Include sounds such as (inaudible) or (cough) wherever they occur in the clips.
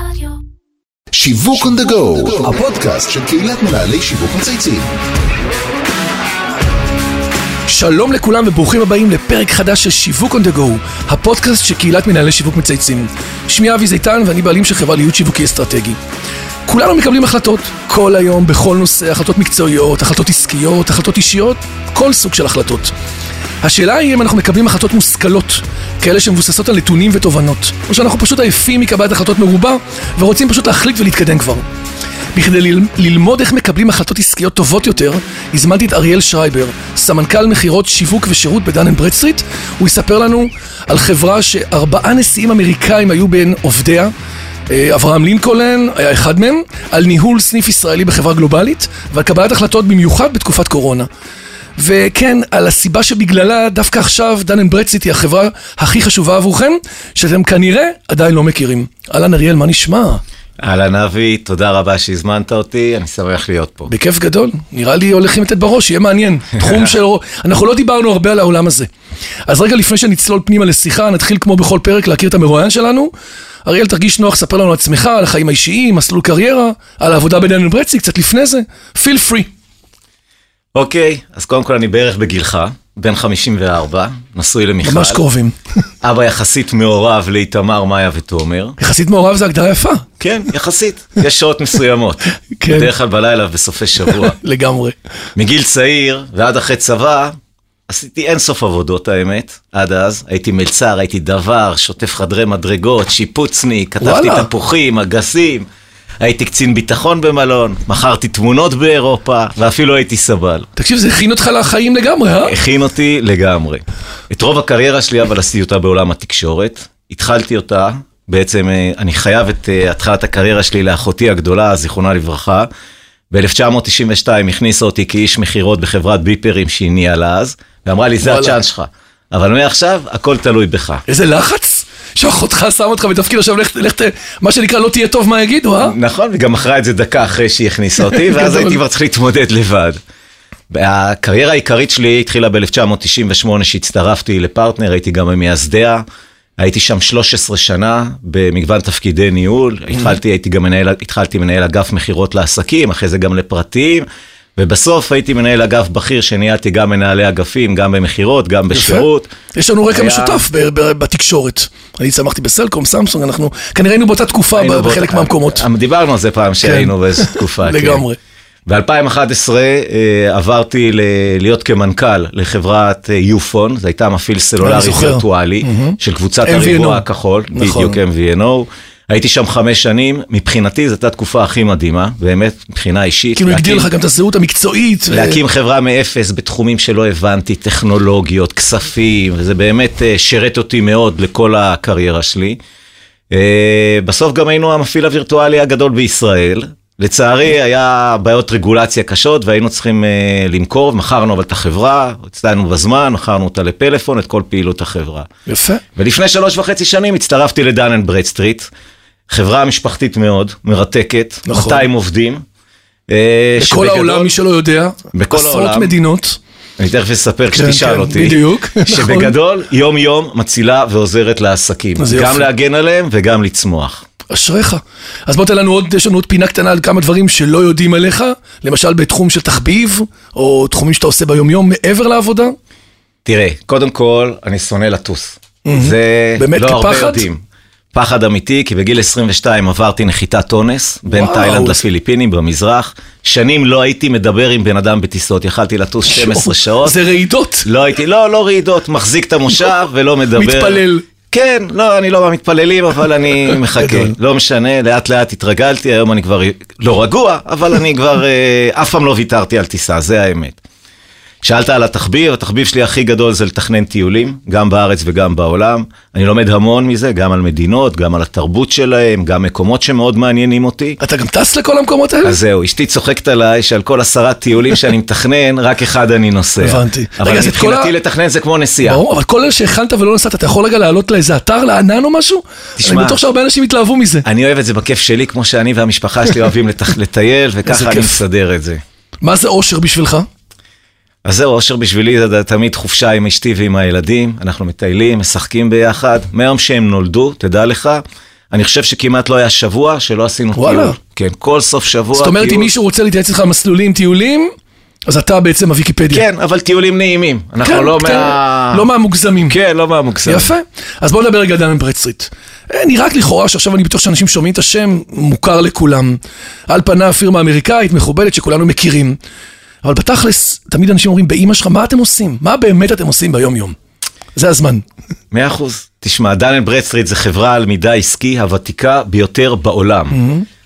רדיו. שיווק on the go, הפודקאסט של קהילת מנהלי שיווק מצייצים. שלום לכולם וברוכים הבאים לפרק חדש של שיווק on the go, הפודקאסט של קהילת מנהלי שיווק מצייצים. שמי אבי זיתן ואני בעלים של חברה להיות שיווקי אסטרטגי. כולנו מקבלים החלטות, כל היום, בכל נושא, החלטות מקצועיות, החלטות עסקיות, החלטות אישיות, כל סוג של החלטות. השאלה היא אם אנחנו מקבלים החלטות מושכלות, כאלה שמבוססות על נתונים ותובנות, או שאנחנו פשוט עייפים מקבלת החלטות מרובה ורוצים פשוט להחליט ולהתקדם כבר. בכדי ל- ללמוד איך מקבלים החלטות עסקיות טובות יותר, הזמנתי את אריאל שרייבר, סמנכ"ל מכירות שיווק ושירות בדן אנד ברדסטריט. הוא יספר לנו על חברה שארבעה נשיאים אמריקאים היו בין עובדיה. אה, אברהם לינקולן היה אחד מהם, על ניהול סניף ישראלי בחברה גלובלית ועל קבלת החלטות במיוחד בתקופת קורונה. וכן, על הסיבה שבגללה דווקא עכשיו דן אנד ברדסטריט היא החברה הכי חשובה עבורכם, שאתם כנראה עדיין לא מכירים. אהלן אריאל, מה נשמע? אהלן אבי, תודה רבה שהזמנת אותי, אני שמח להיות פה. בכיף גדול, נראה לי הולכים לתת בראש, יהיה מעניין. (laughs) תחום של... אנחנו לא דיברנו הרבה על העולם הזה. אז רגע לפני שנצלול פנימה לשיחה, נתחיל כמו בכל פרק להכיר את המרואיין שלנו. אריאל, תרגיש נוח, ספר לנו על עצמך, על החיים האישיים, מסלול קריירה, על העבודה בדניאל ברצי, קצת לפני זה. פיל פרי. אוקיי, אז קודם כל אני בערך בגילך, בן 54, נשוי למיכל. ממש קרובים. אבא יחסית מעורב לאיתמר, מאיה ותומר. יחסית מעורב זה הגדרה יפה. כן, יחסית, יש שעות מסוימות. (laughs) כן. בדרך כלל בלילה ובסופי שבוע. (laughs) לגמרי. מגיל צעיר ועד אחרי צבא, עשיתי אינסוף עבודות האמת, עד אז. הייתי מלצר, הייתי דבר, שוטף חדרי מדרגות, שיפוצניק, כתבתי. תפוחים, אגסים. הייתי קצין ביטחון במלון, מכרתי תמונות באירופה, ואפילו הייתי סבל. תקשיב, זה הכין אותך לחיים לגמרי, אה? הכין אותי לגמרי. את רוב הקריירה שלי אבל עשיתי אותה בעולם התקשורת. התחלתי אותה, בעצם אה, אני חייב את אה, התחלת הקריירה שלי לאחותי הגדולה, זיכרונה לברכה. ב-1992 הכניסה אותי כאיש מכירות בחברת ביפרים שהיא ניהלה אז, ואמרה לי, זה. הצ'אנס שלך. אבל מעכשיו, הכל תלוי בך. איזה לחץ? שאחותך שם אותך בתפקיד עכשיו, לך, לך, ת- מה שנקרא, לא תהיה טוב מה יגידו, אה? נכון, וגם מכרה את זה דקה אחרי שהיא הכניסה אותי, (laughs) ואז גדול. הייתי כבר צריך להתמודד לבד. הקריירה העיקרית שלי התחילה ב-1998 שהצטרפתי לפרטנר, הייתי גם ממייסדיה. הייתי שם 13 שנה במגוון תפקידי ניהול, התחלתי, הייתי גם מנהל, התחלתי מנהל אגף מכירות לעסקים, אחרי זה גם לפרטיים, ובסוף הייתי מנהל אגף בכיר שניהלתי גם מנהלי אגפים, גם במכירות, גם בשירות. יש לנו רקע היה- משותף בתקשורת. אני צמחתי בסלקום, סמסונג, אנחנו כנראה היינו באותה תקופה בחלק באותה- מהמקומות. דיברנו על זה פעם שהיינו באיזו תקופה. (laughs) כן. לגמרי. ב-2011 אה, עברתי ל- להיות כמנכ"ל לחברת אה, יופון, זו הייתה מפעיל סלולרי. וירטואלי של קבוצת MVNO. הריבוע הכחול, נכון. בדיוק MVNO. הייתי שם חמש שנים, מבחינתי זו הייתה התקופה הכי מדהימה, באמת, מבחינה אישית. כאילו הגדיר לך גם את הזהות המקצועית. להקים חברה מאפס בתחומים שלא הבנתי, טכנולוגיות, כספים, וזה באמת אה, שירת אותי מאוד לכל הקריירה שלי. אה, בסוף גם היינו המפעיל הווירטואלי הגדול בישראל. לצערי היה בעיות רגולציה קשות והיינו צריכים אה, למכור, מכרנו אבל את החברה, הצטיינו בזמן, מכרנו אותה לפלאפון, את כל פעילות החברה. יפה. ולפני שלוש וחצי שנים הצטרפתי לדן אנד ברדסטריט, חברה משפחתית מאוד, מרתקת, נכון. 200 עובדים. אה, בכל שבגדול- העולם, מי שלא יודע, בכל עשרות העולם. מדינות. אני תכף אספר כן, כשתשאל כן, אותי. בדיוק, (laughs) נכון. שבגדול, יום יום מצילה ועוזרת לעסקים. גם יופי. להגן עליהם וגם לצמוח. אשריך. אז בוא תן לנו עוד, יש לנו עוד פינה קטנה על כמה דברים שלא יודעים עליך, למשל בתחום של תחביב, או תחומים שאתה עושה ביומיום מעבר לעבודה. תראה, קודם כל, אני שונא לטוס. זה באמת, לא הרבה כפחד? יודעים. פחד אמיתי, כי בגיל 22 עברתי נחיתת אונס בין וואו. תאילנד לפיליפינים במזרח. שנים לא הייתי מדבר עם בן אדם בטיסות, יכלתי לטוס 12 שעות. זה רעידות. לא הייתי, לא, לא רעידות, מחזיק את המושב ולא מדבר. מתפלל. כן, לא, אני לא מהמתפללים, אבל אני (laughs) מחכה. גדול. לא משנה, לאט לאט התרגלתי, היום אני כבר לא רגוע, אבל אני כבר אה, אף פעם לא ויתרתי על טיסה, זה האמת. שאלת על התחביב, התחביב שלי הכי גדול זה לתכנן טיולים, גם בארץ וגם בעולם. אני לומד המון מזה, גם על מדינות, גם על התרבות שלהם, גם מקומות שמאוד מעניינים אותי. אתה גם טס לכל המקומות האלה? אז זהו, אשתי צוחקת עליי שעל כל עשרת טיולים שאני מתכנן, (laughs) רק אחד אני נוסע. הבנתי. אבל כל מבחינתי ה- לתכנן זה כמו נסיעה. ברור, אבל כל אלה שהכנת ולא נסעת, אתה יכול רגע לעלות לאיזה אתר, לענן או משהו? תשמע. אני בטוח שהרבה אנשים יתלהבו מזה. אני אוהב את זה בכיף שלי, כמו שאני והמשפחה שלי אוהבים (laughs) לטייל, וככה אני. מסדר את זה. מה זה אושר בשבילך? אז זהו, אושר בשבילי זה תמיד חופשה עם אשתי ועם הילדים, אנחנו מטיילים, משחקים ביחד. מהיום שהם נולדו, תדע לך, אני חושב שכמעט לא היה שבוע שלא עשינו וואלה. טיול. כן, כל סוף שבוע זאת אומרת, אם טיול. מישהו רוצה להתייעץ איתך מסלולים, טיולים, אז אתה בעצם הוויקיפדיה. כן, אבל טיולים נעימים. אנחנו כן, לא כן, מה... לא מהמוגזמים. כן, לא מהמוקסם. יפה. אז בואו נדבר רגע על דן ברדסטריט. אה, נראה רק לכאורה שעכשיו אני בטוח שאנשים שומעים את השם, מוכר לכולם. על פניו פירמה אמריקאית מכובדת שכולנו מכירים. אבל בתכלס, תמיד אנשים אומרים, באימא שלך, מה אתם עושים? מה באמת אתם עושים ביום-יום? זה הזמן. מאה אחוז. תשמע, דן ברדסטריט זה חברת המידע העסקי הוותיקה ביותר בעולם.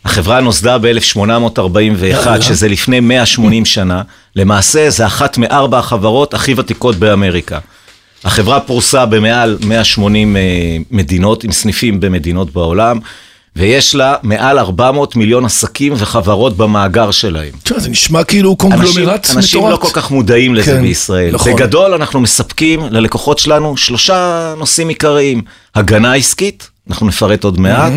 החברה נוסדה ב-1841, יאללה. שזה לפני 180 שנה. למעשה, זה אחת מארבע החברות הכי ותיקות באמריקה. החברה פרוסה במעל 180 אה, מדינות, עם סניפים במדינות בעולם, ויש לה מעל 400 מיליון עסקים וחברות במאגר שלהם. תשמע, זה נשמע כאילו קונגלומרט מטורף. אנשים לא כל כך מודעים לזה כן, בישראל. נכון. בגדול אנחנו מספקים ללקוחות שלנו שלושה נושאים עיקריים. הגנה עסקית, אנחנו נפרט עוד מעט,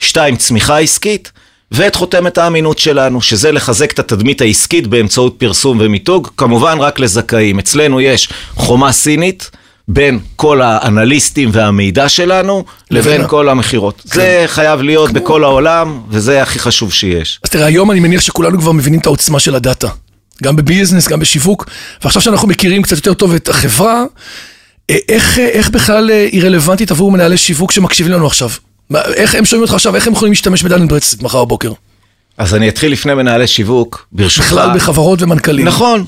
שתיים, צמיחה עסקית, ואת חותמת האמינות שלנו, שזה לחזק את התדמית העסקית באמצעות פרסום ומיתוג, כמובן רק לזכאים. אצלנו יש חומה סינית. בין כל האנליסטים והמידע שלנו לבין לבין ה- כל המכירות. זה חייב להיות בכל העולם, וזה הכי חשוב שיש. אז תראה, היום אני מניח שכולנו כבר מבינים את העוצמה של הדאטה. גם בביזנס, גם בשיווק, ועכשיו שאנחנו מכירים קצת יותר טוב את החברה, אה, איך, אה, איך בכלל אה, היא רלוונטית עבור מנהלי שיווק שמקשיבים לנו עכשיו? איך הם שומעים אותך עכשיו, איך הם יכולים להשתמש בדן ברדסט מחר בבוקר? אז אני אתחיל לפני מנהלי שיווק, ברשותך. בכלל בחברות ומנכ"לים. נכון.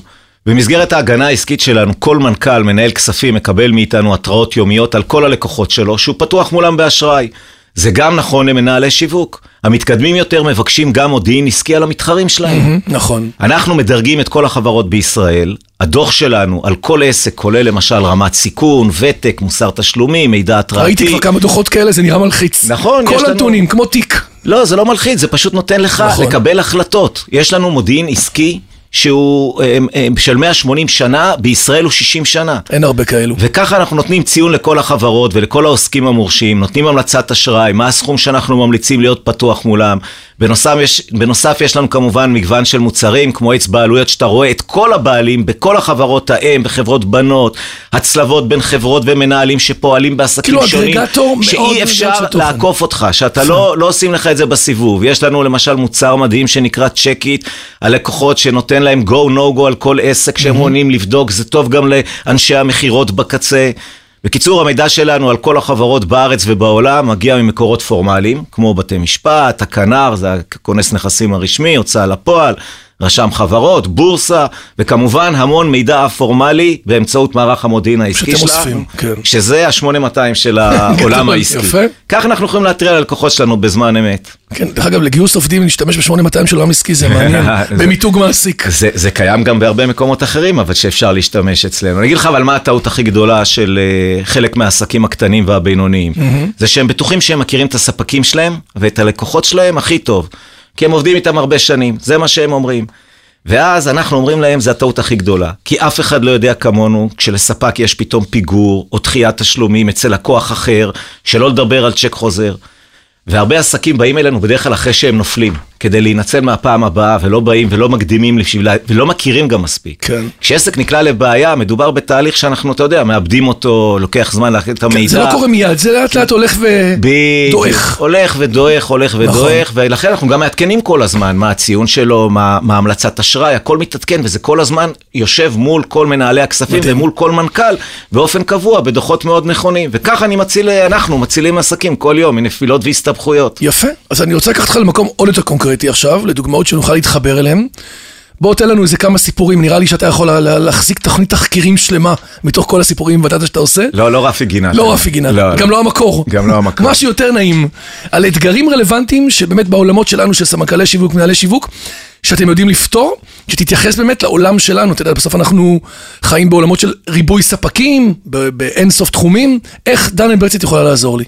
במסגרת ההגנה העסקית שלנו, כל מנכ"ל, מנהל כספים, מקבל מאיתנו התראות יומיות על כל הלקוחות שלו, שהוא פתוח מולם באשראי. זה גם נכון למנהלי שיווק. המתקדמים יותר מבקשים גם מודיעין עסקי על המתחרים שלהם. נכון. אנחנו מדרגים את כל החברות בישראל. הדוח שלנו על כל עסק כולל למשל רמת סיכון, ותק, מוסר תשלומים, מידע התרעתי. ראיתי כבר כמה דוחות כאלה, זה נראה מלחיץ. נכון, יש כל לנו- הנתונים, כמו תיק. לא, זה לא מלחיץ, זה פשוט נותן לך נכון. לקבל החלטות. יש לנו מודיעין עסקי שהוא אה, אה, של 180 שנה, בישראל הוא 60 שנה. אין הרבה כאלו. וככה אנחנו נותנים ציון לכל החברות ולכל העוסקים המורשים, נותנים המלצת אשראי, מה הסכום שאנחנו ממליצים להיות פתוח מולם. בנוסף יש, בנוסף יש לנו כמובן מגוון של מוצרים, כמו עץ בעלויות, שאתה רואה את כל הבעלים בכל החברות האם, בחברות בנות, הצלבות בין חברות ומנהלים שפועלים בעסקים כאילו שונים, אגרגטור מאוד שאי אפשר. לעקוף אותך, שאתה לא, לא עושים לך את זה בסיבוב. יש לנו למשל מוצר מדהים שנקרא צ'קיט, הלקוחות שנותן להם go no go על כל עסק שהם עונים לבדוק, זה טוב גם לאנשי המכירות בקצה. בקיצור, המידע שלנו על כל החברות בארץ ובעולם מגיע ממקורות פורמליים, כמו בתי משפט, הכנ"ר, זה הכונס נכסים הרשמי, הוצאה לפועל, רשם חברות, בורסה, וכמובן המון מידע א-פורמלי באמצעות מערך המודיעין העסקי שאתם שלנו, אוספים, כן. שזה ה-8200 של (laughs) העולם גדול, העסקי. יפה. כך אנחנו יכולים להתריע ללקוחות שלנו בזמן אמת. כן, דרך אגב, לגיוס עובדים להשתמש ב-8200 של עולם עסקי זה מעניין. (laughs) במיתוג מעסיק. זה, זה קיים גם בהרבה מקומות אחרים, אבל שאפשר להשתמש אצלנו. אני אגיד לך אבל מה הטעות הכי גדולה של uh, חלק מהעסקים הקטנים והבינוניים. זה שהם בטוחים שהם מכירים את הספקים שלהם ואת הלקוחות שלהם הכי טוב. כי הם עובדים איתם הרבה שנים, זה מה שהם אומרים. ואז אנחנו אומרים להם, זה הטעות הכי גדולה. כי אף אחד לא יודע כמונו, כשלספק יש פתאום פיגור או דחיית תשלומים אצל לקוח אחר, שלא לדבר על צ'ק חוזר. והרבה עסקים באים אלינו בדרך כלל אחרי שהם נופלים, כדי להינצל מהפעם הבאה, ולא באים ולא מקדימים, בשביל, ולא מכירים גם מספיק. כן. כשעסק נקלע לבעיה, מדובר בתהליך שאנחנו, אתה יודע, מאבדים אותו, לוקח זמן להכין את המידע. זה לא קורה מיד, זה לאט לאט הולך. ודועך. הולך ודועך, הולך נכון. ודועך, ולכן אנחנו גם מעדכנים כל הזמן מה הציון שלו, מה, מה המלצת אשראי, הכל מתעדכן, וזה כל הזמן יושב מול כל מנהלי הכספים מדהים. ומול כל מנכ"ל, באופן קבוע, בדוחות מאוד נכונים. וככה אני מציל, אנחנו מצילים עסקים כל יום מנפילות והסתבכויות. יפה. אז אני רוצה לקחת אותך למקום עוד יותר קונקרטי עכשיו, לדוגמאות שנוכל להתחבר אליהן. בוא תן לנו איזה כמה סיפורים, נראה לי שאתה יכול לה- לה- להחזיק תוכנית תחקירים שלמה מתוך כל הסיפורים בדאטה שאתה עושה. לא, לא רפי גינת. לא רפי גינת, לא, גם לא המקור. גם לא המקור. משהו יותר נעים. על אתגרים רלוונטיים שבאמת בעולמות שלנו של סמנכ"לי שיווק, מנהלי שיווק, שאתם יודעים לפתור, שתתייחס באמת לעולם שלנו. אתה יודע, בסוף אנחנו חיים בעולמות של ריבוי ספקים, ב- באין סוף תחומים. איך דן ברצית יכולה לעזור לי?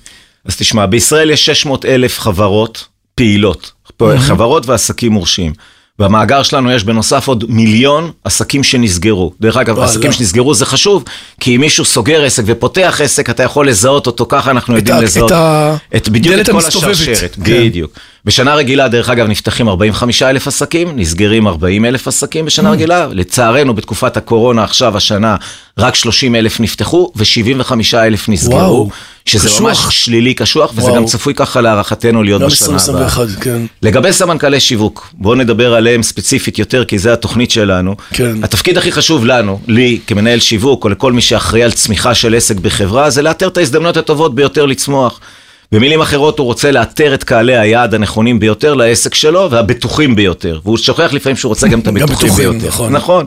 אז תשמע, בישראל יש 600 אלף חברות פעילות, חברות ועסקים מורשים. במאגר שלנו יש בנוסף עוד מיליון עסקים שנסגרו. דרך אגב. עסקים שנסגרו זה חשוב, כי אם מישהו סוגר עסק ופותח עסק, אתה יכול לזהות אותו, ככה אנחנו יודעים לזהות. את ה- את בדיוק את כל המסתובבת. השרשרת, כן. בדיוק. בשנה רגילה, דרך אגב, נפתחים 45 אלף עסקים, נסגרים 40 אלף עסקים Mm. בשנה רגילה. לצערנו, בתקופת הקורונה עכשיו, השנה, רק 30 אלף נפתחו ו-75 אלף נסגרו. וואו. שזה קשוח. ממש שלילי קשוח, וזה וואו. גם צפוי ככה להערכתנו להיות גם בשנה הבאה. 2021, כן. לגבי סמנכ"לי שיווק, בואו נדבר עליהם ספציפית יותר, כי זה התוכנית שלנו. כן. התפקיד הכי חשוב לנו, לי כמנהל שיווק, או לכל מי שאחראי על צמיחה של עסק בחברה, זה לאתר את ההזדמנויות הטובות ביותר לצמוח. במילים אחרות, הוא רוצה לאתר את קהלי היעד הנכונים ביותר לעסק שלו, והבטוחים ביותר. והוא שוכח לפעמים שהוא רוצה גם את הבטוחים בטוחים, ביותר. נכון. נכון.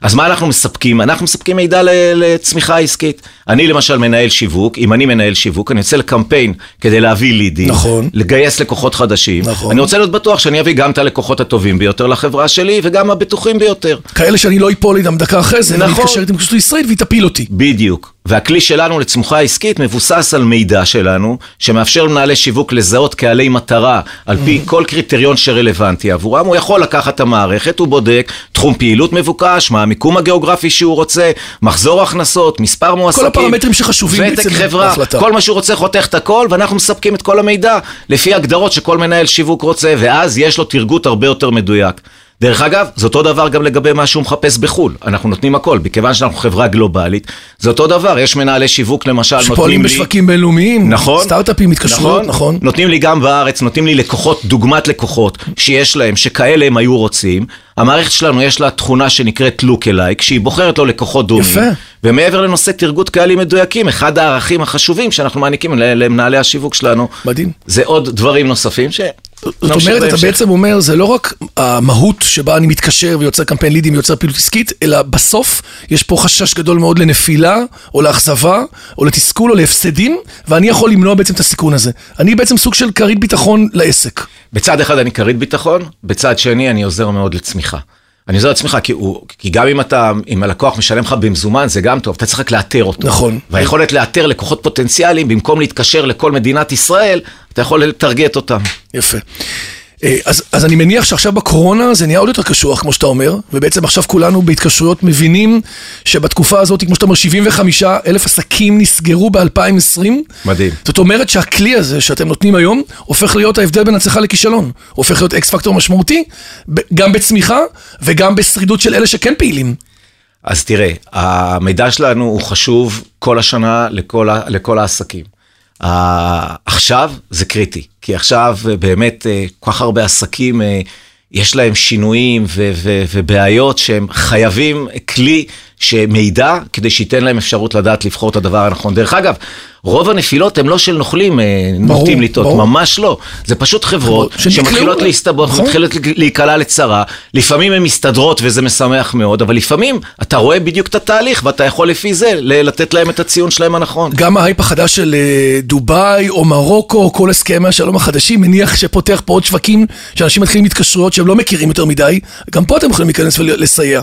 אז מה אנחנו מספקים? אנחנו מספקים מידע לצמיחה עסקית. אני למשל מנהל שיווק, אם אני מנהל שיווק, אני יוצא לקמפיין כדי להביא לידים, נכון. לגייס לקוחות חדשים. נכון. אני רוצה להיות בטוח שאני אביא גם את הלקוחות הטובים ביותר לחברה שלי, וגם הבטוחים ביותר. כאלה שאני לא אפול איתם דקה אחרי זה, ואני נכון. אתקשר איתם פשוט לישראל והיא תפיל אותי. בדיוק. והכלי שלנו לצמוחה עסקית מבוסס על מידע שלנו, שמאפשר למנהלי שיווק לזהות קהלי מטרה על פי כל קריטריון שרלוונטי עבורם. הוא יכול לקחת את המערכת, הוא בודק תחום פעילות מבוקש, מה המיקום הגיאוגרפי שהוא רוצה, מחזור הכנסות, מספר מועסקים. הפרמטרים שחשובים בעצם חברה, בהחלטה. כל מה שהוא רוצה חותך את הכל, ואנחנו מספקים את כל המידע לפי הגדרות שכל מנהל שיווק רוצה, ואז יש לו תרגות הרבה יותר מדויק. דרך אגב, זה אותו דבר גם לגבי מה שהוא מחפש בחו"ל. אנחנו נותנים הכל, מכיוון שאנחנו חברה גלובלית, זה אותו דבר, יש מנהלי שיווק למשל, נותנים שפועלים לי... בשווקים בינלאומיים, נכון. סטארט-אפים, התקשרויות, נכון. נותנים לי גם בארץ, נותנים לי לקוחות, דוגמת לקוחות שיש להם, שכאלה הם היו רוצים. המערכת שלנו יש לה תכונה שנקראת look alike, שהיא בוחרת לו לקוחות דומים. יפה. ומעבר לנושא תרגות קהלים מדויקים, אחד הערכים החשובים שאנחנו מעניקים למנהלי השיווק שלנו, מדהים. זה עוד דברים נוספים ש... זאת אומרת, אתה. בעצם אומר, זה לא רק המהות שבה אני מתקשר ויוצר קמפיין לידים ויוצר פעילות עסקית, אלא בסוף יש פה חשש גדול מאוד לנפילה, או לאכזבה, או לתסכול, או להפסדים, ואני יכול למנוע בעצם את הסיכון הזה. אני בעצם סוג של כרית ביטחון לעסק. בצד אחד אני כרית ביטחון, בצד שני אני עוזר מאוד לצמיחה. אני עוזר לצמיחה, כי, הוא, כי גם אם אתה, אם הלקוח משלם לך במזומן, זה גם טוב, אתה צריך רק לאתר אותו. נכון. והיכולת לאתר לקוחות פוטנציאליים, במקום להתקשר לכל מדינת ישראל, אתה יכול לטרגט אותם. יפה. אה, אז, אז אני מניח שעכשיו בקורונה זה נהיה עוד יותר קשוח, כמו שאתה אומר, ובעצם עכשיו כולנו בהתקשרויות מבינים שבתקופה הזאת, כמו שאתה אומר, 75 אלף עסקים נסגרו ב-2020. מדהים. זאת אומרת שהכלי הזה שאתם נותנים היום, הופך להיות ההבדל בין הצלחה לכישלון. הוא הופך להיות אקס פקטור משמעותי, גם בצמיחה וגם בשרידות של אלה שכן פעילים. אז תראה, המידע שלנו הוא חשוב כל השנה לכל, לכל העסקים. Uh, עכשיו זה קריטי, כי עכשיו אה, באמת אה, כל כך הרבה עסקים, אה, יש להם שינויים ובעיות שהם חייבים כלי שמידע כדי שייתן להם אפשרות לדעת לבחור את הדבר הנכון. דרך אגב, רוב הנפילות הן לא של נוכלים, אה, נוטים לטעות. ממש לא. זה פשוט חברות שמתחילות להסתבך, נכון. מתחילות להיקלע לצרה, לפעמים הן מסתדרות וזה משמח מאוד, אבל לפעמים אתה רואה בדיוק את התהליך ואתה יכול לפי זה לתת להם את הציון שלהם הנכון. גם ההייפ החדש של אה, דובאי או מרוקו, כל הסכמי השלום החדשים, מניח שפותח פה עוד שווקים, שאנשים מתחילים התקשרויות שהם לא מכירים יותר מדי, גם פה אתם יכולים להיכנס ולסייע.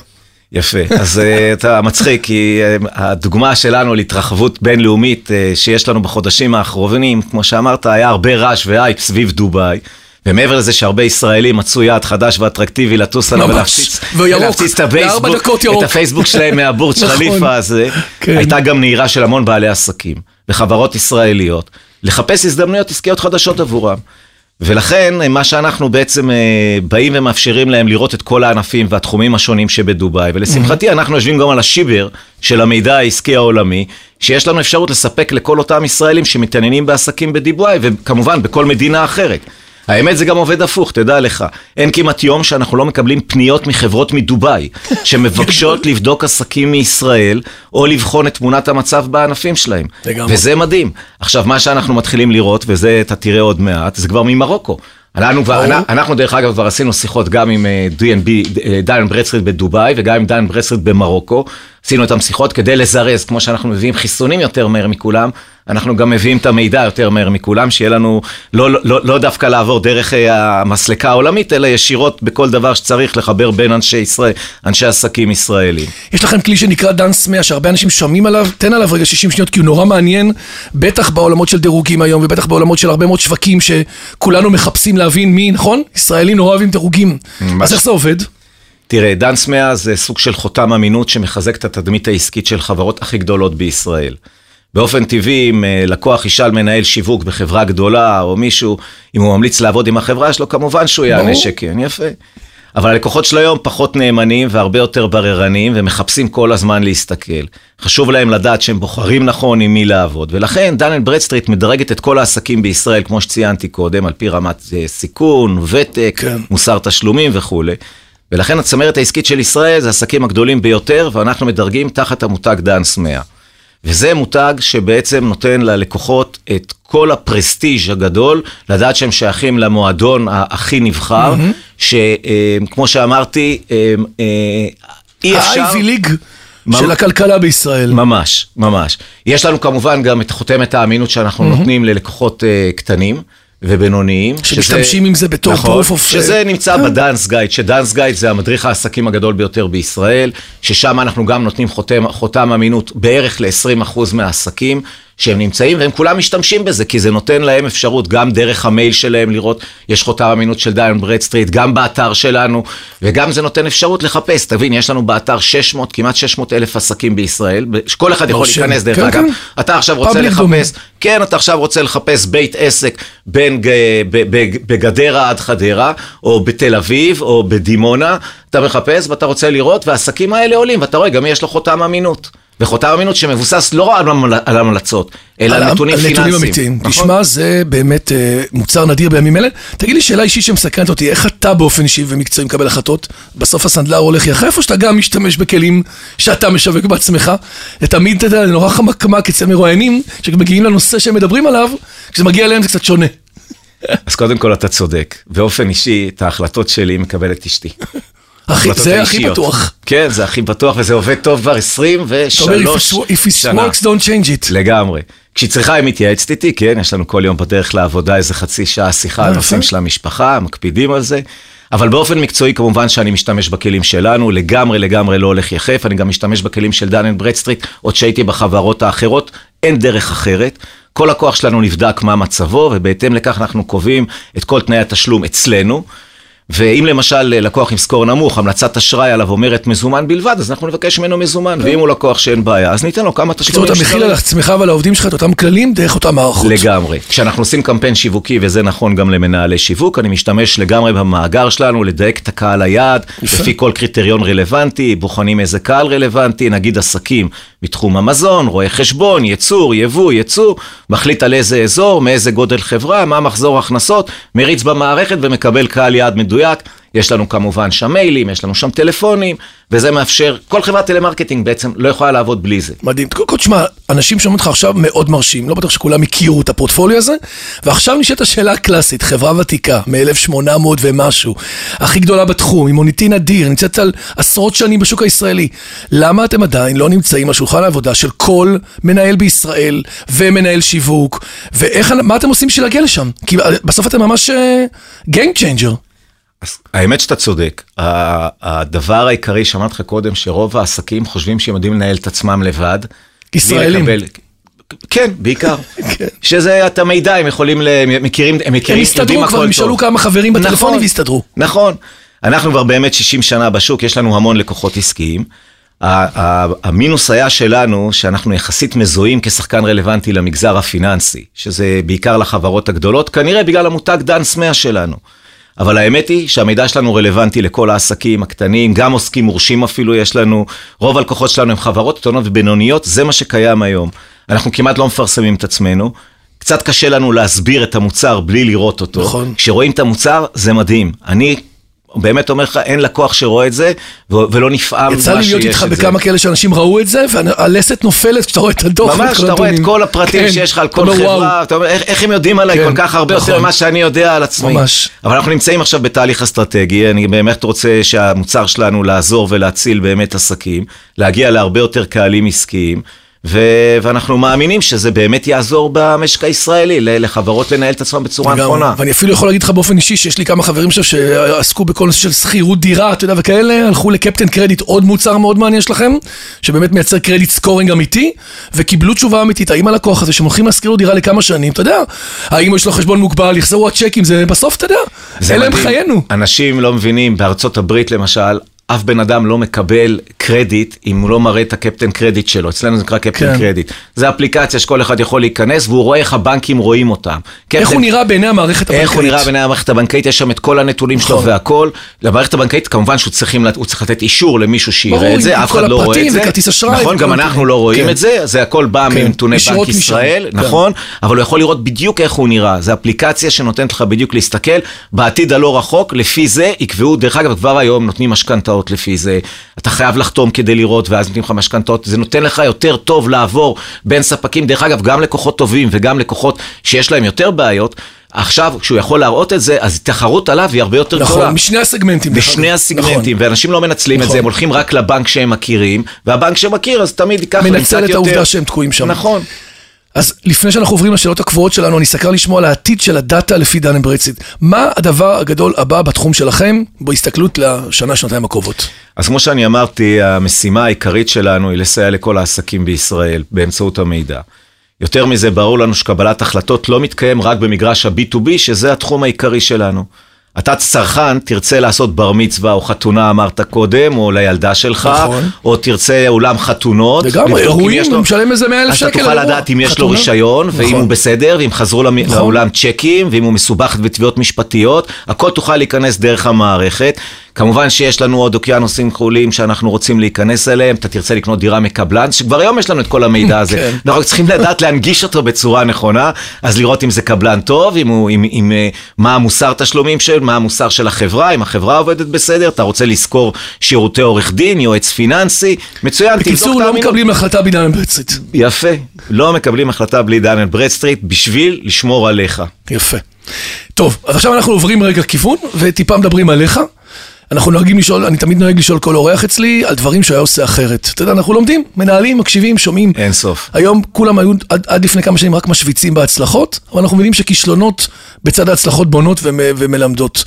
יפה, אז אה, אתה מצחיק, כי אה, הדוגמה שלנו להתרחבות בינלאומית אה, שיש לנו בחודשים האחרונים, כמו שאמרת, היה הרבה רעש והייפ סביב דובאי. ומעבר לזה שהרבה ישראלים מצאו יעד חדש ואטרקטיבי לטוס עליו. ולהפציץ את הפייסבוק. את הפייסבוק שלהם מהבורץ' נכון. חליפה הזה, כן. הייתה גם נהירה של המון בעלי עסקים וחברות ישראליות לחפש הזדמנויות עסקיות חדשות עבורם. ולכן מה שאנחנו בעצם אה, באים ומאפשרים להם לראות את כל הענפים והתחומים השונים שבדובאי, ולשמחתי אנחנו יושבים גם על השיבר של המידע העסקי העולמי, שיש לנו אפשרות לספק לכל אותם ישראלים שמתעניינים בעסקים בדובאי, וכמובן בכל מדינה אחרת. האמת זה גם עובד הפוך, תדע לך. אין כמעט יום שאנחנו לא מקבלים פניות מחברות מדובאי, (laughs) שמבקשות לבדוק עסקים מישראל, או לבחון את תמונת המצב בענפים שלהם. לגמרי. וזה מדהים. עכשיו, מה שאנחנו מתחילים לראות, וזה אתה תראה עוד מעט, זה כבר ממרוקו. אנחנו, כבר. אנחנו דרך אגב כבר עשינו שיחות גם עם אה, D&B, אה, דן ברדסטריט בדובאי וגם עם דן ברדסטריט במרוקו. עשינו איתם שיחות כדי לזרז, כמו שאנחנו מביאים חיסונים יותר מהר מכולם, אנחנו גם מביאים את המידע יותר מהר מכולם, שיהיה לנו לא, לא, לא, לא דווקא לעבור דרך אה, המסלקה העולמית, אלא ישירות בכל דבר שצריך לחבר בין אנשי ישראל, אנשי עסקים ישראלים. יש לכם כלי שנקרא דאנס 100, שהרבה אנשים שומעים עליו, תן עליו רגע 60 שניות, כי הוא נורא מעניין, בטח בעולמות של דירוגים היום, ובטח בעולמות של הרבה מאוד שווקים שכולנו מחפשים להבין מי, נכון? ישראלים נורא אוהבים דירוגים. אז איך זה עובד? תראה, דאנס 100 זה סוג של חותם אמינות שמחזק את התדמית העסקית של חברות הכי גדולות בישראל. באופן טבעי, אם אה, לקוח ישאל מנהל שיווק בחברה גדולה, או מישהו, אם הוא ממליץ לעבוד עם החברה שלו, כמובן שהוא יענה. שכן, יפה. אבל הלקוחות של היום פחות נאמנים והרבה יותר בררניים ומחפשים כל הזמן להסתכל. חשוב להם לדעת שהם בוחרים נכון עם מי לעבוד, ולכן דן אנד ברדסטריט מדרגת את כל העסקים בישראל, כמו שציינתי קודם, על פי רמת אה, סיכון, ותק, כן. מוסר תשלומים וכולי. ולכן הצמרת העסקית של ישראל זה העסקים הגדולים ביותר, ואנחנו מדרגים תחת המותג דאנס 100. וזה מותג שבעצם נותן ללקוחות את כל הפרסטיג' הגדול, לדעת שהם שייכים למועדון הכי נבחר, שכמו שאמרתי, אה, אה, אי אפשר... ה-Ivy ליג של הכלכלה בישראל. ממש, ממש. יש לנו כמובן גם את חותמת האמינות שאנחנו נותנים ללקוחות אה, קטנים. ובינוניים. שמשתמשים עם זה בתור נכון, proof of- שזה נמצא כן. בדאנס גייד, שדאנס גייד זה המדריך העסקים הגדול ביותר בישראל, ששם אנחנו גם נותנים חותם, חותם אמינות בערך ל-20% מהעסקים שהם נמצאים, והם כולם משתמשים בזה, כי זה נותן להם אפשרות גם דרך המייל שלהם לראות, יש חותם אמינות של דן ברדסטריט, גם באתר שלנו, וגם זה נותן אפשרות לחפש. תבין, יש לנו באתר 600, כמעט 600 אלף עסקים בישראל, שכל אחד יכול מרשים. להיכנס דרך כן, אגב. כן. אתה עכשיו רוצה לחפש, domain. כן, אתה עכשיו רוצה לחפש בית עסק בין ג- ב- ב- בגדרה עד חדרה, או בתל אביב, או בדימונה, אתה מחפש ואתה רוצה לראות, והעסקים האלה עולים, ואתה רואה, גם יש לו חותם אמינות. וחותם אמינות שמבוסס לא על על המלצות, אלא על נתונים על פיננסיים. נתונים אמיתיים. נכון? תשמע, זה באמת אה, מוצר נדיר בימים אלה. תגיד לי שאלה אישית שמסקרנת אותי, איך אתה באופן אישי ומקצועי מקבל החלטות? בסוף הסנדלר הולך יחף, או שאתה גם משתמש בכלים שאתה משווק בעצמך? זה תמיד, אתה יודע, נורא חמקמק אצל מרואיינים, שמגיעים לנושא שהם מדברים עליו, כשזה מגיע אליהם זה קצת שונה. אז קודם כל אתה צודק. באופן אישי, את ההחלטות שלי מקבלת אשתי. ההחלטות זה הכי. בטוח. כן, זה הכי בטוח, וזה עובד טוב כבר 23 אתה אומר, if it- שנה. works, don't change it. לגמרי. כשהיא צריכה, היא מתייעצת איתי, כן, יש לנו כל יום בדרך לעבודה איזה חצי שעה שיחה אה, על יפה. נושאים של המשפחה, מקפידים על זה. אבל באופן מקצועי כמובן שאני משתמש בכלים שלנו, לגמרי לגמרי לא הולך יחף, אני גם משתמש בכלים של דן אנד ברדסטריט, עוד שהייתי בחברות האחרות, אין דרך אחרת. כל לקוח שלנו נבדק מה מצבו, ובהתאם לכך אנחנו קובעים את כל תנאי התשלום אצלנו. ואם למשל לקוח עם סקור נמוך, המלצת אשראי עליו אומרת מזומן בלבד, אז אנחנו נבקש ממנו מזומן, ואם הוא לקוח שאין בעיה, אז ניתן לו כמה בקיצור, תשלומים. אתה מכיל שצריך. על עצמך ועל העובדים שלך את אותם כללים דרך אותם מערכות. לגמרי. כשאנחנו עושים קמפיין שיווקי, וזה נכון גם למנהלי שיווק, אני משתמש לגמרי במאגר שלנו, לדייק את הקהל היעד. לפי כל קריטריון רלוונטי, בוחנים איזה קהל רלוונטי, נגיד עסקים בתחום המזון, רואה חשבון, ייצור, יבוא, ייצוא, מחליט על איזה אזור, מאיזה גודל חברה, מה מחזור הכנסות, מריץ במערכת ומקבל קהל יעד מדויק. יש לנו כמובן שם מיילים, יש לנו שם טלפונים, וזה מאפשר, כל חברת טלמרקטינג בעצם לא יכולה לעבוד בלי זה. מדהים. קודם כל, תשמע, אנשים שומעים אותך עכשיו מאוד מרשים, לא בטוח שכולם הכירו את הפורטפוליו הזה, ועכשיו נשאלת השאלה הקלאסית, חברה ותיקה, מ-1800 ומשהו, הכי גדולה בתחום, עם מוניטין אדיר, נמצאת על עשרות שנים בשוק הישראלי. למה אתם עדיין לא נמצאים על שולחן העבודה של כל מנהל בישראל ומנהל שיווק, ואיך, מה אתם עושים בשביל להגיע לשם? כי בסוף אתם ממש אה, Game changer. האמת שאתה צודק. הדבר העיקרי שאמרתי לך קודם, שרוב העסקים חושבים שהם יודעים לנהל את עצמם לבד. ישראלים. לקבל- כן, בעיקר. (laughs) כן. שזה את המידע, הם יכולים, הם מכירים, הם הם מכירים, יסתדרו הכל כבר, הם. ישאלו כמה חברים בטלפונים נכון, ויסתדרו. נכון. אנחנו כבר באמת 60 שנה בשוק, יש לנו המון לקוחות עסקיים. המינוס היה שלנו, שאנחנו יחסית מזוהים כשחקן רלוונטי למגזר הפיננסי, שזה בעיקר לחברות הגדולות, כנראה בגלל המותג דאנס 100 שלנו. אבל האמת היא שהמידע שלנו רלוונטי לכל העסקים הקטנים, גם עוסקים מורשים אפילו יש לנו, רוב הלקוחות שלנו הם חברות קטנות ובינוניות, זה מה שקיים היום. אנחנו כמעט לא מפרסמים את עצמנו. קצת קשה לנו להסביר את המוצר בלי לראות אותו. נכון. כשרואים את המוצר, זה מדהים. אני באמת אומר לך, אין לקוח שרואה את זה, ולא נפעם יצא לי מה להיות שיש איתך את זה. בכמה כאלה שאנשים ראו את זה, והלסת נופלת כשאתה רואה את הדוח. ממש, אתה רואה את. כל הפרטים כן. שיש לך על כל. חברה, אתה אומר, איך, איך הם יודעים עליי כן, כל כך הרבה יותר נכון. ממה שאני יודע על עצמי. ממש. אבל אנחנו נמצאים עכשיו בתהליך אסטרטגי, אני באמת רוצה שהמוצר שלנו לעזור ולהציל באמת עסקים, להגיע להרבה יותר קהלים עסקיים. ו- ואנחנו מאמינים שזה באמת יעזור במשק הישראלי, לחברות לנהל את עצמם בצורה לגמרי. נכונה. ואני אפילו יכול להגיד לך באופן אישי שיש לי כמה חברים עכשיו שעסקו בכל נושא של שכירות דירה, אתה יודע, וכאלה, הלכו לקפטן קרדיט, עוד מוצר מאוד מעניין שלכם, שבאמת מייצר credit scoring אמיתי, וקיבלו תשובה אמיתית, האם הלקוח הזה שהם הולכים להשכיר דירה לכמה שנים, אתה יודע, האם יש לו חשבון מוגבל, חזרו הצ'קים, זה בסוף, אתה יודע, אלה הם. חיינו. אנשים לא מבינים, בארצות הברית למשל, אף בן אדם לא מקבל קרדיט אם הוא לא מראה את הקפטן קרדיט שלו, אצלנו זה נקרא קפטן כן. קרדיט. זה אפליקציה שכל אחד יכול להיכנס והוא רואה איך הבנקים רואים אותם. איך קפטן- הוא נראה בעיני המערכת הבנקאית? איך הוא נראה בעיני המערכת הבנקאית, יש שם את כל הנתונים שלו נכון. והכל. למערכת הבנקאית כמובן שהוא צריכים, צריך לתת אישור למישהו שיראה את זה, אף אחד לא רואה את זה. נכון, גם. אנחנו לא רואים כן. את זה, זה הכל בא כן, מנתוני בנק ישראל, כן. נכון, אבל הוא יכול לראות בדיוק איך הוא נראה. זו אפליקציה שנותנת לך בדיוק להסתכל, בעתיד הלא רחוק, לפי זה יקבעו, דרך אגב, כבר היום נותנים משכנתאות לפי זה. אתה חייב לחתום כדי לראות, ואז נותנים לך משכנתאות. זה נותן לך יותר טוב לעבור בין ספקים, דרך אגב, גם לקוחות טובים וגם לקוחות שיש להם יותר בעיות. עכשיו, כשהוא יכול להראות את זה, אז התחרות עליו היא הרבה יותר גדולה. נכון, משני הסגמנטים. בשני אגב. הסגמנטים, ואנשים לא מנצלים את נכון. זה, הם הולכים רק לבנק שהם מכירים, והבנק שמכיר אז תמיד ייקח להם מנצל קצת את יותר. העובדה שהם תקועים שם. נכון. אז לפני שאנחנו עוברים לשאלות הקבועות שלנו, אני סקר לשמוע על העתיד של הדאטה לפי דן ברקסיט. מה הדבר הגדול הבא בתחום שלכם, בהסתכלות לשנה, שנתיים הקרובות? אז כמו שאני אמרתי, המשימה העיקרית שלנו היא לסייע לכל העסקים בישראל באמצעות המידע. יותר מזה, ברור לנו שקבלת החלטות לא מתקיים רק במגרש ה-B2B, שזה התחום העיקרי שלנו. אתה צרכן, תרצה לעשות בר מצווה או חתונה, אמרת קודם, או לילדה שלך, נכון. או תרצה אולם חתונות. לגמרי, אם אירועים, לו- הוא משלם איזה 100,000 שקל אז אתה תוכל. לדעת אם יש לו חתונה. רישיון, ואם נכון. הוא בסדר, ואם חזרו נכון. לאולם צ'קים, ואם הוא מסובך בתביעות משפטיות, הכל תוכל להיכנס דרך המערכת. כמובן שיש לנו עוד אוקיינוסים כחולים שאנחנו רוצים להיכנס אליהם, אתה תרצה לקנות דירה מקבלן, שכבר היום יש לנו את כל המידע הזה. (laughs) כן. אנחנו צריכים לדעת להנגיש אותו בצורה נכונה, אז לראות אם זה קבלן טוב, אם הוא, אם, אם, אה, מה המוסר תשלומים של, מה המוסר של החברה, אם החברה עובדת בסדר, אתה רוצה לשכור שירותי עורך דין, יועץ פיננסי, מצוין, תבדוק בקיצור, לא. מקבלים החלטה בדן ברדסטריט. יפה, לא מקבלים החלטה בלי דן אנד ברדסטריט בשביל לשמור עליך. יפה. טוב, אז עכשיו אנחנו עוברים רגע כיוון, וטיפה מדברים עליך. אנחנו נוהגים לשאול, אני תמיד נוהג לשאול כל אורח אצלי על דברים שהוא היה עושה אחרת. אתה יודע, אנחנו לומדים, מנהלים, מקשיבים, שומעים. אין סוף. היום כולם היו עד, עד לפני כמה שנים רק משוויצים בהצלחות, אבל אנחנו מבינים שכישלונות בצד ההצלחות בונות ומ, ומלמדות.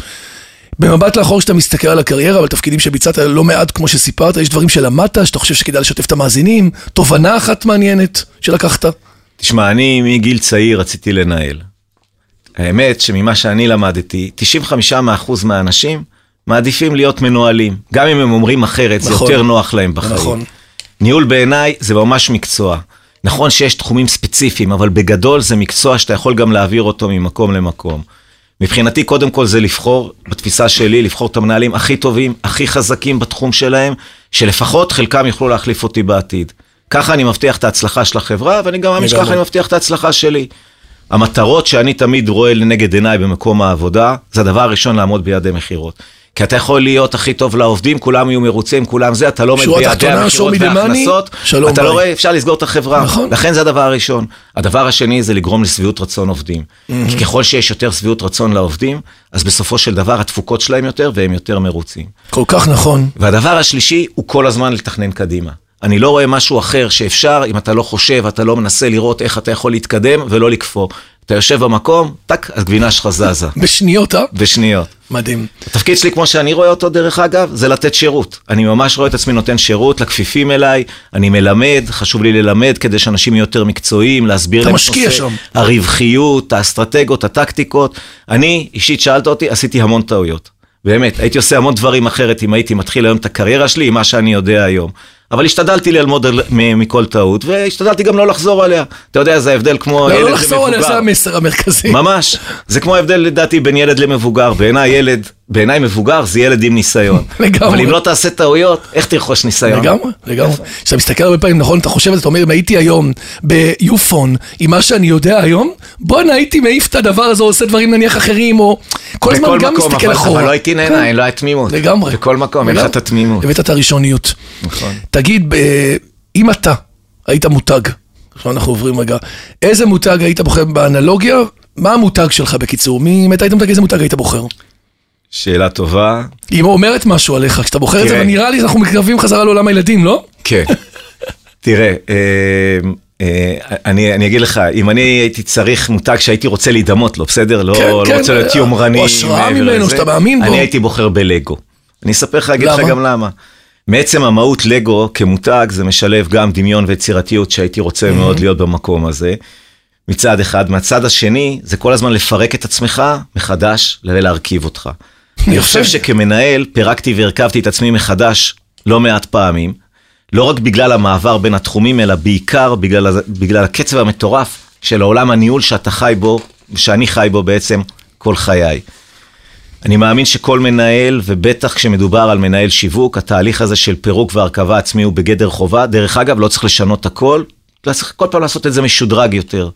במבט לאחור שאתה מסתכל על הקריירה ועל תפקידים שביצעת לא מעט, כמו שסיפרת, יש דברים שלמדת, שאתה חושב שכדאי לשתף את המאזינים, תובנה אחת מעניינת שלקחת. תשמע, אני מגיל צעיר רציתי לנהל. האמת שממה שאני למדתי, 95% מהאנשים מעדיפים להיות מנוהלים. גם אם הם אומרים אחרת, זה נכון. יותר נוח להם בחיים. נכון. ניהול בעיניי זה ממש מקצוע. נכון שיש תחומים ספציפיים, אבל בגדול זה מקצוע שאתה יכול גם להעביר אותו ממקום למקום. מבחינתי, קודם כל זה לבחור, בתפיסה שלי, לבחור את המנהלים הכי טובים, הכי חזקים בתחום שלהם, שלפחות חלקם יוכלו להחליף אותי בעתיד. ככה אני מבטיח את ההצלחה של החברה, ואני גם מאמין. שככה אני מבטיח את ההצלחה שלי. המטרות שאני תמיד רואה לנגד עיניי במקום העבודה, זה הדבר הראשון לעמוד ביעדי מכירות. כי אתה יכול להיות הכי טוב לעובדים, כולם יהיו מרוצים, כולם זה, אתה לא עומד ביעדי המכירות וההכנסות, שלום אתה לא ביי. רואה, אפשר לסגור את החברה. נכון. לכן זה הדבר הראשון. הדבר השני זה לגרום לשביעות רצון עובדים. כי ככל שיש יותר שביעות רצון לעובדים, אז בסופו של דבר התפוקות שלהם יותר והם יותר מרוצים. כל כך נכון. והדבר השלישי הוא כל הזמן לתכנן קדימה. אני לא רואה משהו אחר שאפשר, אם אתה לא חושב, אתה לא מנסה לראות איך אתה יכול להתקדם ולא לקפוא. אתה יושב במקום, טק, הגבינה שלך זזה. (laughs) בשניות, אה? בשניות. מדהים. התפקיד שלי, כמו שאני רואה אותו, דרך אגב, זה לתת שירות. אני ממש רואה את עצמי נותן שירות לכפיפים אליי, אני מלמד, חשוב לי ללמד כדי שאנשים יהיו יותר מקצועיים, להסביר להם משקיע שם. הרווחיות, האסטרטגיות, הטקטיקות. אני, אישית שאלת אותי, עשיתי המון טעויות. באמת, הייתי עושה המון דברים אחרת אם הייתי מתחיל היום את הקריירה שלי עם מה שאני יודע היום. אבל השתדלתי ללמוד מכל טעות, והשתדלתי גם לא לחזור עליה. אתה יודע, זה ההבדל כמו לא, ילד לא לחזור עליה. זה המסר המרכזי. ממש. זה כמו ההבדל לדעתי בין ילד למבוגר. בעיניי ילד, בעיניי מבוגר זה ילד עם ניסיון. (laughs) לגמרי. אבל אם לא תעשה טעויות, איך תרכוש ניסיון? לגמרי, לגמרי. כשאתה מסתכל הרבה פעמים, נכון, אתה חושב על זה, אתה אומר, אם הייתי היום ביופון עם מה שאני יודע היום, בואנה, הייתי מעיף את הדבר הזה, עושה דברים נניח אחרים, או... כל הזמן גם מקום, מסתכל אבל- אחורה. אבל לא הייתי כן. נהנה, לא היה תמימות. לגמרי. בכל מקום, אין לך. את התמימות. הבאת את הראשוניות. נכון. תגיד, אם אתה היית מותג, עכשיו אנחנו עוברים רגע, איזה מותג היית בוחר באנלוגיה? מה המותג שלך בקיצור? מי, אם היית מותג, איזה מותג היית בוחר? שאלה טובה. היא אומרת משהו עליך, כשאתה בוחר את זה. ונראה לי שאנחנו מתקרבים חזרה לעולם הילדים, לא? כן. תראה, אה, אה, אני, אני אגיד לך, אם אני הייתי צריך מותג שהייתי רוצה להידמות לו, בסדר? לא, כן, לא כן, רוצה להיות יומרני. או השראה ממנו. שאתה מאמין בו. אני הייתי בוחר בלגו. אני אספר לך, אגיד לך? גם למה. מעצם המהות לגו כמותג זה משלב גם דמיון ויצירתיות שהייתי רוצה מאוד להיות במקום הזה. מצד אחד, מהצד השני זה כל הזמן לפרק את עצמך מחדש ולהרכיב אותך. אני. חושב שכמנהל פירקתי והרכבתי את עצמי מחדש לא מעט פעמים, לא רק בגלל המעבר בין התחומים, אלא בעיקר בגלל, בגלל הקצב המטורף של העולם הניהול שאתה חי בו, שאני חי בו בעצם כל חיי. אני מאמין שכל מנהל, ובטח כשמדובר על מנהל שיווק, התהליך הזה של פירוק והרכבה עצמי הוא בגדר חובה. דרך אגב, לא צריך לשנות הכל, לא צריך כל פעם לעשות את זה משודרג יותר.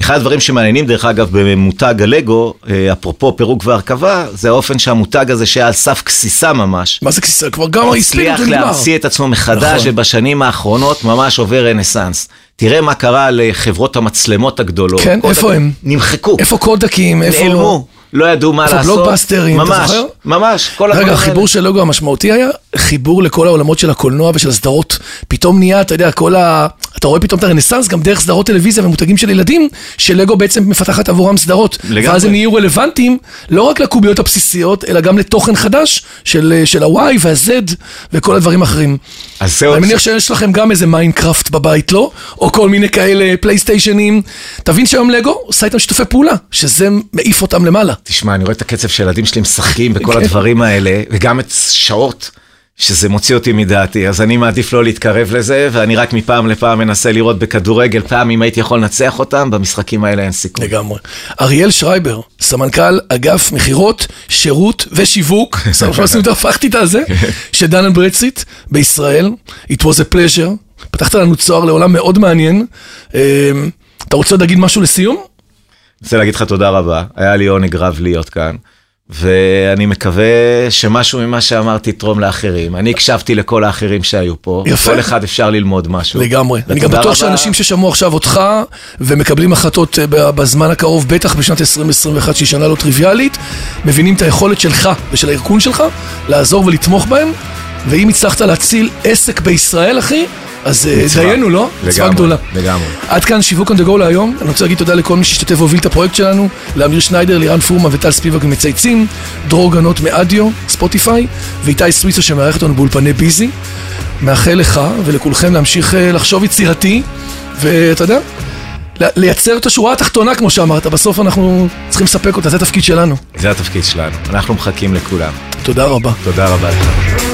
אחד הדברים שמעניינים, דרך אגב, במותג הלגו, אה, אפרופו פירוק והרכבה, זה האופן שהמותג הזה שהיה על סף גסיסה ממש, מה זה כיסא? כבר גם הספיד הצליח אותו נגמר. להמציא את עצמו מחדש, נכון. ובשנים האחרונות ממש עובר רנסאנס. תראה מה קרה לחברות המצלמות הגדולות. כן, איפה הם? נמחקו. איפה קודקים? איפה... נעלמו, לא ידעו מה לעשות. בלוקבאסטרים, אתה זוכר? ממש, כל רגע, החיבור. של לוגו המשמעותי היה חיבור לכל העולמות של הקולנוע ושל הסדרות. פתאום נהיה, אתה יודע, כל ה... אתה רואה פתאום את הרנסאנס גם דרך סדרות טלוויזיה ומותגים של ילדים, שלגו בעצם מפתחת עבורם סדרות. לגמרי. ואז הם נהיו רלוונטיים לא רק לקוביות הבסיסיות, אלא גם לתוכן חדש של, של ה-Y וה-Z וכל הדברים האחרים. אז זהו, אני מניח שיש לכם גם איזה מיינקראפט בבית, לא? או כל מיני כאלה פלייסטיישנים. תבין שהיום לגו עושה איתם שיתופי פעולה, שזה מעיף אותם למעלה. תשמע, אני רואה את הקצב שהילדים שלי משחקים בכל כן. הדברים האלה, וגם את שעות, שזה מוציא אותי מדעתי, אז אני מעדיף לא להתקרב לזה, ואני רק מפעם לפעם מנסה לראות בכדורגל, פעם אם הייתי יכול לנצח אותם, במשחקים האלה אין סיכוי. לגמרי. אריאל שרייבר, סמנכ"ל אגף מכירות, שירות ושיווק, (laughs) עשינו את הפכתי את הזה, של דן ברדסיט בישראל. It was a pleasure. פתחת לנו צוהר לעולם מאוד מעניין. אה, אתה רוצה להגיד משהו לסיום? רוצה להגיד לך תודה רבה, היה לי עונג רב להיות כאן, ואני מקווה שמשהו ממה שאמרתי יתרום לאחרים. אני הקשבתי לכל האחרים שהיו פה, יפה. כל אחד אפשר ללמוד משהו. לגמרי. אני גם בטוח רבה. שאנשים ששמעו עכשיו אותך ומקבלים החלטות אה, בזמן הקרוב, בטח בשנת 2021, שהיא שנה לא טריוויאלית, מבינים את היכולת שלך ושל הארגון שלך לעזור ולתמוך בהם, ואם הצלחת להציל עסק בישראל, אחי, אז אה. דיינו, לא? מצווה לגמרי, גדולה. לגמרי. עד כאן שיווק on the go להיום. אני רוצה להגיד תודה לכל מי שהשתתף והוביל את הפרויקט שלנו, לאמיר שניידר, לירן פורמה וטל ספיבק מצייצים, דרור גנות מאדיו, ספוטיפיי, ואיתי סוויסה שמארח אותנו באולפני ביזי. מאחל לך ולכולכם להמשיך אה, לחשוב יצירתי, ואתה יודע, לייצר את השורה התחתונה, כמו שאמרת, בסוף אנחנו צריכים לספק אותה, זה התפקיד שלנו. זה התפקיד שלנו, אנחנו מחכים לכולם. תודה רבה. תודה רבה לך.